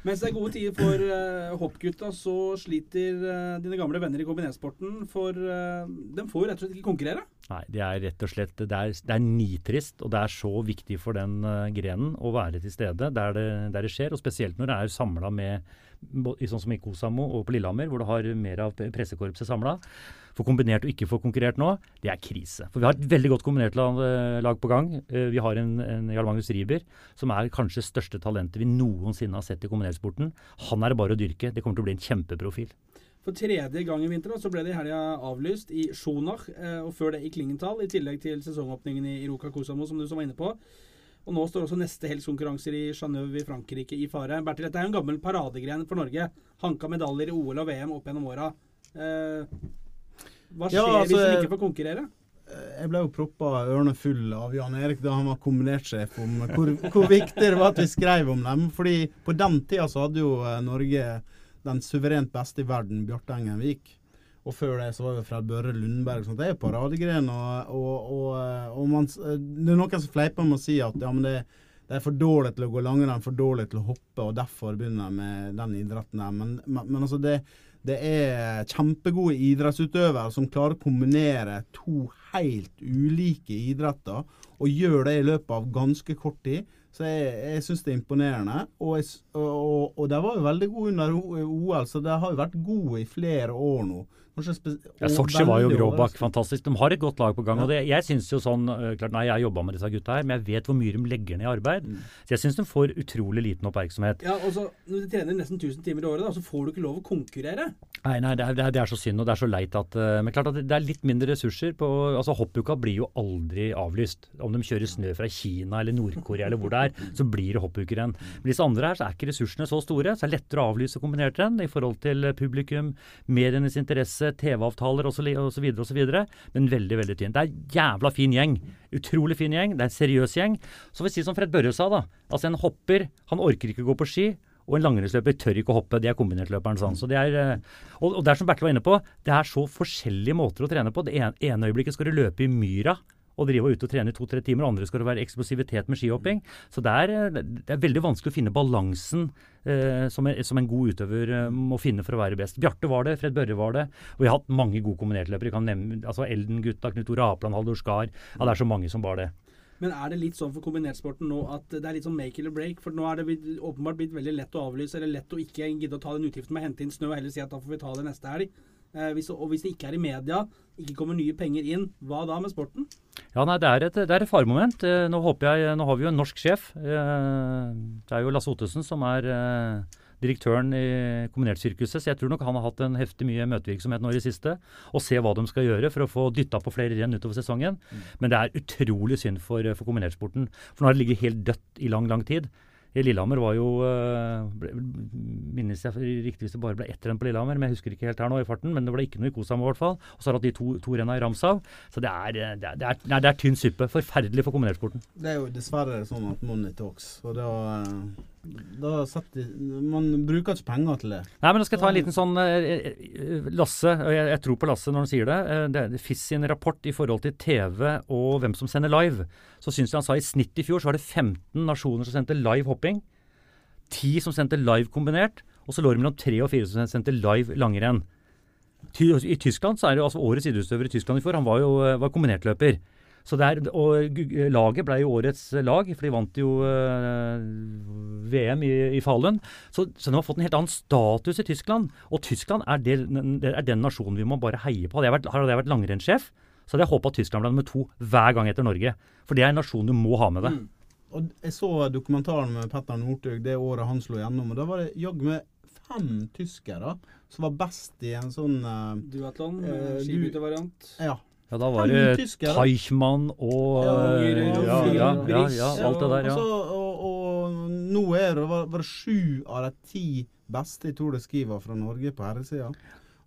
Mens det er gode tider for uh, hoppgutta, så sliter uh, dine gamle venner i kombinertsporten. For uh, de får jo rett og slett ikke konkurrere. Nei, det er rett og slett Det er, det er nitrist, og det er så viktig for den uh, grenen å være til stede der det, der det skjer. Og spesielt når det er samla med sånn som i Kosamo og på Lillehammer, hvor du har mer av pressekorpset samla. For kombinert og ikke få konkurrert nå, det er krise. For vi har et veldig godt kombinert lag, lag på gang. Eh, Vi har en, en Jarl Magnus Riiber som er kanskje største talentet vi noensinne har sett i kombinertsporten. Han er det bare å dyrke. Det kommer til å bli en kjempeprofil. For tredje gang i vinter så ble det i helga avlyst i Schonach, eh, og før det i Klingenthal, i tillegg til sesongåpningen i Iroka Kosamo, som du som var inne på. Og nå står også neste helsekonkurranser i Chaneuve i Frankrike i fare. Bertil, dette er jo en gammel paradegren for Norge. Hanka medaljer i OL og VM opp gjennom åra. Eh, hva skjer Ja, altså, hvis han ikke får konkurrere? Jeg ble jo proppa ørene full av Jan Erik da han var kombinertsjef om hvor, hvor viktig det var at vi skrev om dem. Fordi på den tida så hadde jo eh, Norge den suverent beste i verden, Bjarte Engen Vik. Og før det så var det Fred Børre Lundberg. Sånt. Det er jo paradegren. Og, og, og, eh, og man, det er noen som fleiper med å si at ja, men det, det er for dårlig til å gå langrenn, for dårlig til å hoppe, og derfor begynner jeg med den idretten der. Men, men, men altså det, det er kjempegode idrettsutøvere som klarer å kombinere to helt ulike idretter, og gjør det i løpet av ganske kort tid. Så jeg, jeg syns det er imponerende. Og, jeg, og, og, de var jo veldig gode under OL, så de har jo vært gode i flere år nå. Ja, Sotsji var jo Gråbakk fantastisk. De har et godt lag på gang. og det, Jeg synes jo sånn, klart nei, jeg har jobba med disse gutta her, men jeg vet hvor mye de legger ned i arbeid. Mm. Så jeg syns de får utrolig liten oppmerksomhet. Ja, og så Når du trener nesten 1000 timer i året, da, så får du ikke lov å konkurrere. Nei, nei, det er, det er, så synd, og det er så leit at Men klart at det, det er litt mindre ressurser på altså Hoppuka blir jo aldri avlyst. Om de kjører snø fra Kina eller Nord-Korea eller hvor det er, så blir det hoppukerenn. Men disse andre her, så er ikke ressursene så store. Så det er lettere å avlyse kombinert renn i forhold til publikum, medienes interesse, TV-avtaler osv. osv. Men veldig, veldig tynt. Det er en jævla fin gjeng. Utrolig fin gjeng. Det er en seriøs gjeng. Så får vi si som Fred Børre sa, da. Altså en hopper, han orker ikke gå på ski. Og en langrennsløper tør ikke å hoppe. De er kombinertløperen sånn. Så det er, eh, og, og det er som Bertil var inne på, det er så forskjellige måter å trene på. Det ene øyeblikket skal du løpe i myra og drive ut og trene i to-tre timer, andre skal det være eksplosivitet med skihopping. Så det er, eh, det er veldig vanskelig å finne balansen eh, som, en, som en god utøver eh, må finne for å være best. Bjarte var det, Fred Børre var det, og vi har hatt mange gode kombinertløpere. Altså Elden-gutta, Knut Ore Apland, Haldor Skar. Ja, det er så mange som var det. Men er det litt sånn for kombinertsporten nå at det er litt sånn make or break? For nå er det blitt, åpenbart blitt veldig lett å avlyse, eller lett å ikke gidde å ta den utgiften med å hente inn snø og heller si at da får vi ta det neste helg. Eh, hvis, og hvis det ikke er i media, ikke kommer nye penger inn, hva da med sporten? Ja, nei, Det er et, det er et faremoment. Eh, nå, jeg, nå har vi jo en norsk sjef. Eh, det er jo Lasse Ottesen som er direktøren i Kombinertsirkuset. Så jeg tror nok han har hatt en heftig mye møtevirksomhet nå i det siste. Og se hva de skal gjøre for å få dytta på flere renn utover sesongen. Men det er utrolig synd for, for kombinertsporten. For nå har det ligget helt dødt i lang, lang tid. I Lillehammer var jo øh, ble, Minnes jeg riktig hvis det bare ble ett renn på Lillehammer, men jeg husker ikke helt her nå i farten. Men det ble ikke noe i Kosam i hvert fall. Og så har de to, to renna i Ramsau. Så det er, det er, det er, nei, det er tynn suppe. Forferdelig for kombinertsporten. Det er jo dessverre sånn at money talks. Og da, da setter Man bruker ikke penger til det. Nei, men nå skal jeg ta en liten sånn eh, Lasse, og jeg, jeg, tror på Lasse når han sier det. Eh, det er FIS sin rapport i forhold til TV og hvem som sender live. Så syns jeg han sa i snitt i fjor så var det 15 nasjoner som sendte live hopping. 10 som sendte live kombinert. Og så lå det mellom 3 og 4 som sendte live langrenn. I Tyskland så er det altså årets idrettsutøver i Tyskland i fjor. Han var jo var kombinertløper. Så der, og Laget ble jo årets lag, for de vant jo uh, VM i, i Falun. Så, så de har fått en helt annen status i Tyskland. Og Tyskland er, del, det er den nasjonen vi må bare heie på. Hadde jeg vært, hadde jeg vært langrennssjef, så hadde jeg håpa at Tyskland ble nummer to hver gang etter Norge. For det er en nasjon du må ha med deg. Mm. Og Jeg så dokumentaren med Petter Northug det året han slo gjennom. og Da var det jaggu meg fem tyskere som var best i en sånn uh, Duatlon, uh, skibytevariant. Ja. Ja, da var det Teichmann og ja, ja, ja, ja, alt det der, ja. Altså, og, og, nå er det var, var sju av de ti beste i Tour de Ski var fra Norge på herresida.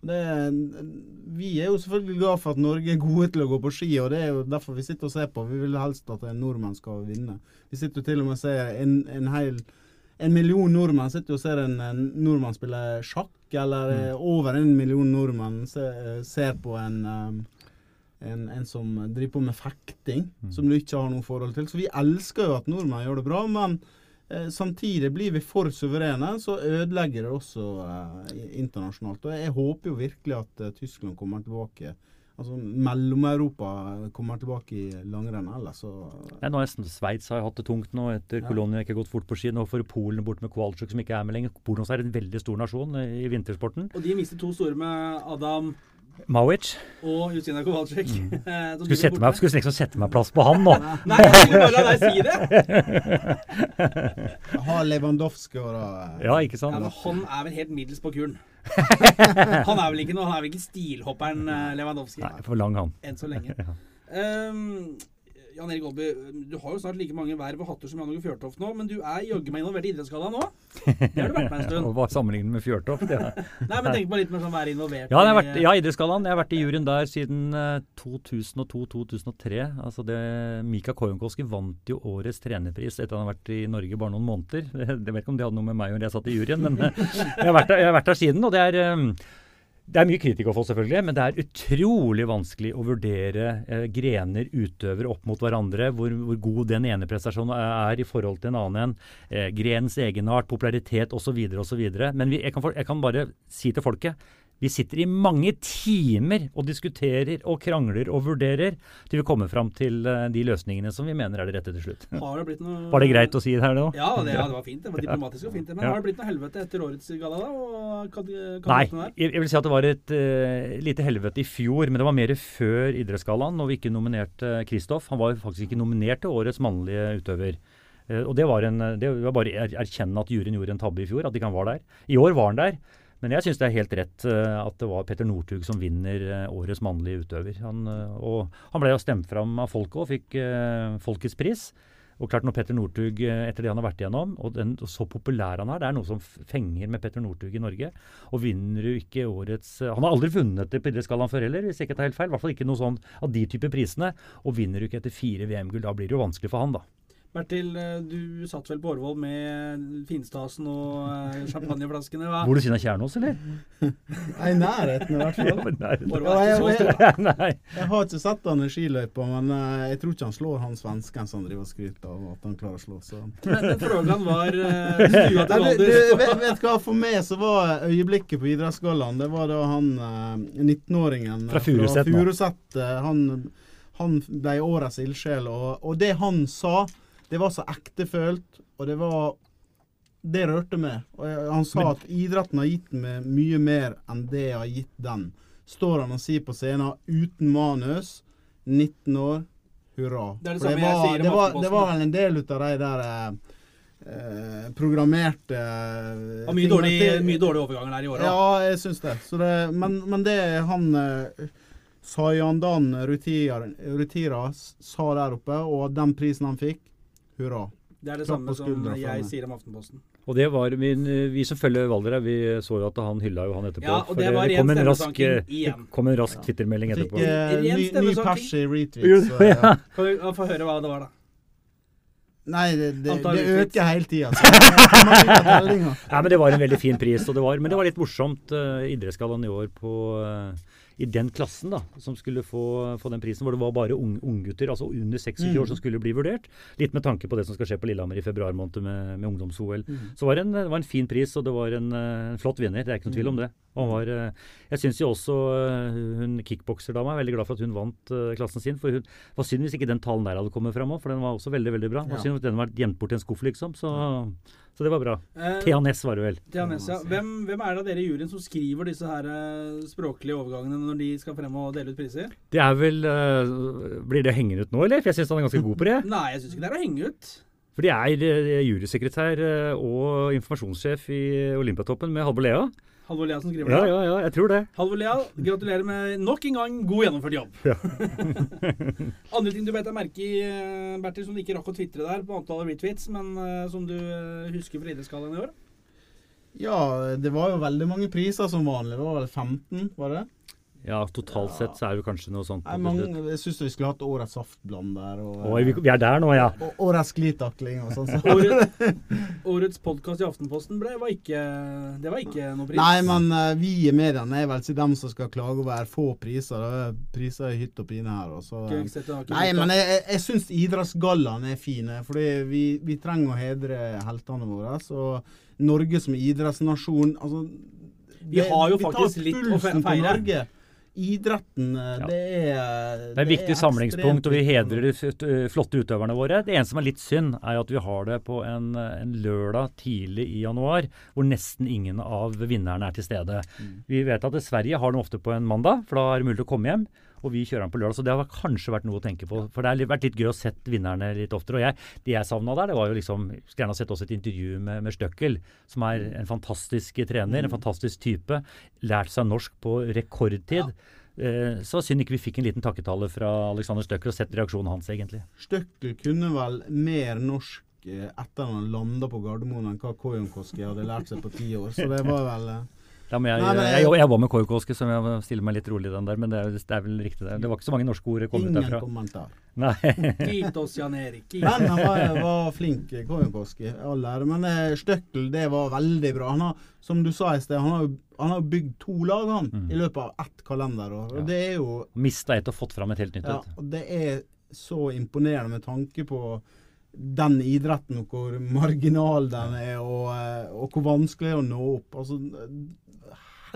Vi er jo selvfølgelig glad for at Norge er gode til å gå på ski, og det er jo derfor vi sitter og ser på. Vi vil helst at en nordmann skal vinne. Vi sitter jo til og med og ser en, en hel en million nordmenn sitter og ser en, en nordmann spille sjakk, eller mm. over en million nordmenn ser, ser på en um, en, en, som driver på med fekting, mm. som du ikke har noe forhold til. Så vi elsker jo at nordmenn gjør det bra, men eh, samtidig blir vi for suverene, så ødelegger det også eh, internasjonalt. Og jeg håper jo virkelig at eh, Tyskland kommer tilbake. Altså Mellom-Europa kommer tilbake i langrenn. Ellers så ja, nå nesten Sveits har hatt det tungt nå etter ja. Kolonia ikke har gått fort på ski. Nå får Polen bort med Kowalczyk som ikke er med lenger. Polen også er en veldig stor nasjon eh, i vintersporten. Og de mister to store med Adam Mawic. Og Justina Kowalczyk. Mm. skulle, sette meg, skulle liksom sette meg plass på han nå. Nei, jeg skulle bare la deg si det. Har Lewandowski og da Ja, ikke sant? Ja, men han er vel helt middels på kuren. han er vel ikke noe, han er vel ikke stilhopperen Lewandowski. Nei, for lang han. Enn så lenge. ja. um, Jan Erik Aalby, du har jo snart like mange verv og hatter som Jan Åge Fjørtoft nå, men du er jaggu meg involvert i Idrettsgallaen nå? Det har du vært med en stund. Hva sammenlignet med Fjørtoft? Ja. Nei, men tenk på litt mer sånn være involvert. Ja, vært, ja Idrettsgallaen. Jeg har vært i juryen der siden 2002-2003. Eh, altså det, Mika Kojonkoski vant jo årets trenerpris etter at han har vært i Norge bare noen måneder. Jeg vet ikke om det hadde noe med meg å gjøre, jeg satt i juryen, men eh, jeg har vært der, har vært der siden. og det er eh, det er mye kritikk å få, selvfølgelig, men det er utrolig vanskelig å vurdere eh, grener, utøvere, opp mot hverandre. Hvor, hvor, god den ene prestasjonen er i forhold til en annen en. Eh, grenens egenart, popularitet osv. osv. Men vi, jeg, kan jeg kan bare si til folket vi sitter i mange timer og diskuterer og krangler og vurderer til vi kommer fram til uh, de løsningene som vi mener er det rette til slutt. Har det blitt noe... Var det greit å si det her nå? Ja, det, ja, det var fint. Det var diplomatisk og fint. Men ja. har det blitt noe helvete etter årets galla, Nei, jeg, jeg vil si at det var et uh, lite helvete i fjor, men det var mer før Idrettsgallaen, når vi ikke nominerte Kristoff. Han var faktisk ikke nominert til årets mannlige utøver. Uh, og det var, en, det var bare å erkjenne at juryen gjorde en tabbe i fjor, at ikke han var der. I år var han der. Men jeg syns det er helt rett uh, at det var Petter Northug som vinner uh, årets mannlige utøver. Han, og han ble jo stemt fram av folket og fikk Folkets pris. Og klart Når Petter Northug, etter det han har vært igjennom, og, den, og så populær han er Det er noe som fenger med Petter Northug i Norge. Og vinner du ikke årets Han har aldri vunnet det på Idrettsgallaen før heller, hvis jeg ikke tar helt feil. I hvert fall ikke noe sånn av de type prisene. Og vinner du ikke etter fire VM-gull, da blir det jo vanskelig for han, da. Bertil, eh, du satt vel på Årvoll med finstasen og uh, champagneflaskene? hva? Bor du siden av Kjernås, eller? I nærheten, i hvert fall. Ja, jeg, jeg, jeg, jeg, har ikke sett han i skiløypa, men uh, jeg tror ikke han slår han svensken som driver og skryter av at han klarer å slå. Så. Men, frågan var uh, stua til Valdres. vet, vet hva, For meg så var øyeblikket på Idrettsgallaen, det var da han uh, 19-åringen fra Furuset han, han ble årets ildsjel, og, og det han sa det var så ektefølt, og det var Det rørte meg. Og han sa at idretten har gitt meg mye mer enn det jeg har gitt den. står han og sier på scenen uten manus. 19 år, hurra. Det det samme var, det var, det var vel en del ut av de der eh, eh, programmerte Det var mye, dårlig, til- mye dårlige overganger der i året. Ja, jeg syns det. Så det. Men, men det han eh, Sayandan Rutira, Rutira sa der oppe, og den prisen han fikk, hurra. Det er det Klapp samme som jeg sier om Aftenposten. Og det var min, Vi som følger Valder vi så jo at han hylla jo han etterpå. Ja, og det var det kom en rask, igjen. det kom en rask Twitter-melding Fikk etterpå. eh, Ren ny, ny pers i retweets. så, ja. Kan vi få høre hva det var, da? Nei, det, det, det øker hele tida. Nei, men Det var en veldig fin pris. og det var, Men det var litt morsomt. Uh, Idrettsgallaen i år på uh, i den klassen da, som skulle få, få den prisen, hvor det var bare ung- unggutter, altså under 26 år, som skulle bli vurdert. Litt med tanke på det som skal skje på Lillehammer i februar måned med, med ungdoms-OL. Så var det, en, det var en fin pris, og det var en, eh, en flott vinner. Det er ikke noe tvil om det. Og var, eh, jeg syns jo også eh, hun kickbokserdama er veldig glad for at hun vant eh, klassen sin. For hun var synd hvis ikke den talen der hadde kommet fram òg, for den var også veldig veldig bra. Det var Ja. synd at den var gjemt bort i en skuff, liksom. Så, så det var bra. Eh, Thea Næss var det vel. Thea Næss, ja. hvem, hvem er det av dere i juryen som skriver disse her språklige overgangene når de skal frem og dele ut priser? Det er vel Blir det hengende ut nå, eller? For jeg syns han er ganske god på det. Nei, jeg syns ikke det er å henge ut. For de er jurysekretær og informasjonssjef i Olympiatoppen med Halvor Lea. Halvor Lea som skriver Ja, det. ja, ja, jeg tror det. Halvor Lea, gratulerer med nok en gang god gjennomført jobb. Andre ting du vet deg merke i, eh, Bertil, som du ikke rakk å tvitre der på antallet retweets, men eh, som du eh, husker fra Idrettsgallaen i år? Ja, det var jo veldig mange priser som vanlig. Det var vel 15, var det? Ja, totalt sett så er det kanskje noe sånt. Nei, man, jeg syns vi skulle hatt årets saftblander og, Oi, vi, vi er der nå, ja. og årets sklitakling og sånn. Så. årets årets podkast i Aftenposten ble, var ikke, det var ikke noe pris. Nei, men eh, vi i mediene er vel ikke dem som skal klage over få priser. Det er priser i hytt og pine her. Og så, det ikke Nei, men jeg, jeg, jeg syns idrettsgallaen er fine. Fordi vi, vi trenger å hedre heltene våre. Så Norge som idrettsnasjon altså, Vi har jo vi faktisk litt å feire. Norge. Idretten, eh, Ja. det er Det er et viktig samlingspunkt, og vi hedrer de øh, flotte utøverne våre. Det eneste som er litt synd, er at vi har det på en, en lørdag tidlig i januar, hvor nesten ingen av vinnerne er til stede. Vi vet at Sverige har den ofte på en mandag, for da er det mulig å komme hjem. Og vi kjører den på lørdag, så det har kanskje vært noe å tenke på. For det har vært litt gøy å sett vinnerne litt oftere. Og jeg, det jeg savna der, det var jo liksom Skulle gjerne sett også et intervju med, med Støkkel, som er en fantastisk trener, en fantastisk type. Lært seg norsk på rekordtid. Ja. Så synd ikke vi fikk en liten takketale fra Alexander Støkkel og sett reaksjonen hans, egentlig. Støkkel kunne vel mer norsk eh, etter han landa på Gardermoen enn hva Kojonkoski hadde lært seg på ti år. Så det var vel Da jeg, Nei, jeg, jeg, jeg var med Koikoski, så jeg stiller meg litt rolig i den der, men det er, det er vel riktig. Det Det var ikke så mange norske ord kom ut ingen kommentar. Nei. Kitos, Jan Erik. Men han var, var flink, eh, Kojonkoski. All ære. Men eh, Støkkel, det var veldig bra. Han har, som du sa i sted, han har jo han har bygd to lag han, Mm. i løpet av ett kalenderår. Og det er jo Mista et og fått fram et helt nytt ja, et. og det er så imponerende med tanke på den idretten og hvor marginal den er, og, eh, og hvor vanskelig det er å nå opp. Altså,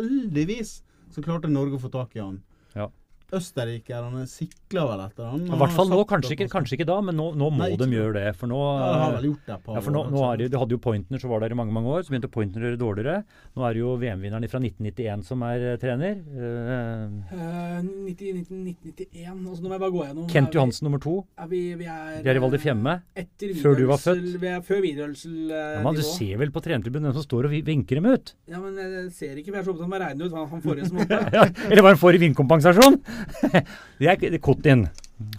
heldigvis så klarte Norge å få tak i han. Ja. Østerrikerne sikler vel etter han. I hvert fall nå, kanskje ikke, kanskje ikke da, men nå, nå må Nei, de gjøre det. For nå Ja, de har vel gjort det et Ja, for nå, nå det, Du hadde jo Pointner som var der i mange mange år, så begynte Pointner å gjøre det dårligere. Nå er det jo VM-vinneren fra 1991 som er eh, trener. Uh, uh 90, 1991 altså, Nå må jeg bare gå gjennom. Kent Johansen nummer to. Er vi, vi er, Vi er i Valdres Fjemme. Før du var født. Vi er før Widerøe-nivå. Ja, du ser vel på trenertribunen hvem som står og vinker dem ut? Ja, men jeg ser ikke, for jeg er så opptatt med å regne ut han forrige som var Ja, eller hva han får i vindkompensasjon? det er det er Kotin.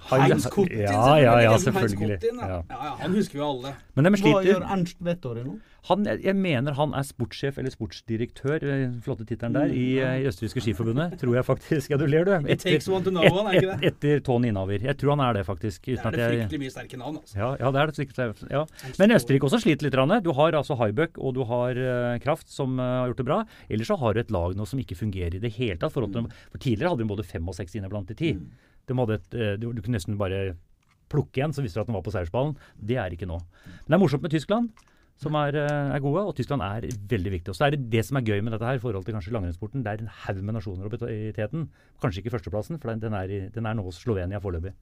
Heinz Kottin, Ja, ja, ja, selvfølgelig. Ja. Ja. Han husker vi jo alle. Men de Hva gjør Ernst Vettori nå? Han, jeg mener han er sportssjef eller sportsdirektør, eh, flotte tittelen der, i, eh, i Østerrikske Skiforbundet. Tror jeg faktisk. Ja, du ler, du. Etter, et, et, etter Tony Inhaver. Jeg tror han er det, faktisk. Det er det jeg fryktelig mye sterke navn, altså. ja, ja, det er det sikkert. Ja. Men Østerrike også sliter litt. Du har altså Haibøk og du har uh, Kraft som uh, har gjort det bra. Ellers så har du et lag nå som ikke fungerer i det hele tatt. til- For tidligere hadde de både fem og seks inne blant de ti. De hadde et, uh, du, du kunne nesten bare plukke en, så visste du at den var på seiersballen. Det er ikke nå. Men det er morsomt med Tyskland. Som er, eh, er gode, og Tyskland er veldig viktig. Og så er det det som er gøy med dette her, i forhold til kanskje langrennssporten. Det er en haug med nasjoner opp i teten. Kanskje ikke førsteplassen, for den- er, i, den er nå hos Slovenia foreløpig.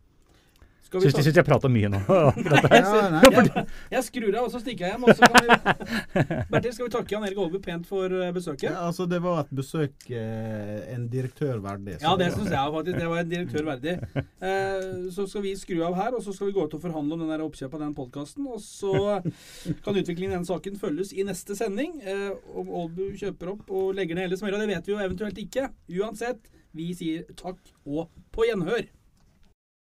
Skal vi Syns syns jeg prata mye nå. nei. jeg, jeg skrur av, og så stikker jeg hjem. Og så kan vi, Bertil, skal vi takke Jan Erik Aalbu pent for eh, besøket? Ja, altså, det var et besøk eh, en direktør verdig. Ja, det syns jeg faktisk. Det var en direktør verdig. Eh, så skal vi skru av her, og så skal vi gå ut og forhandle om den der oppkjøpet av den podkasten. Og så kan utviklingen i den saken følges i neste sending. Eh, om Aalbu kjøper opp og legger ned hele smøra, det vet vi jo eventuelt ikke. Uansett, vi sier takk og på gjenhør.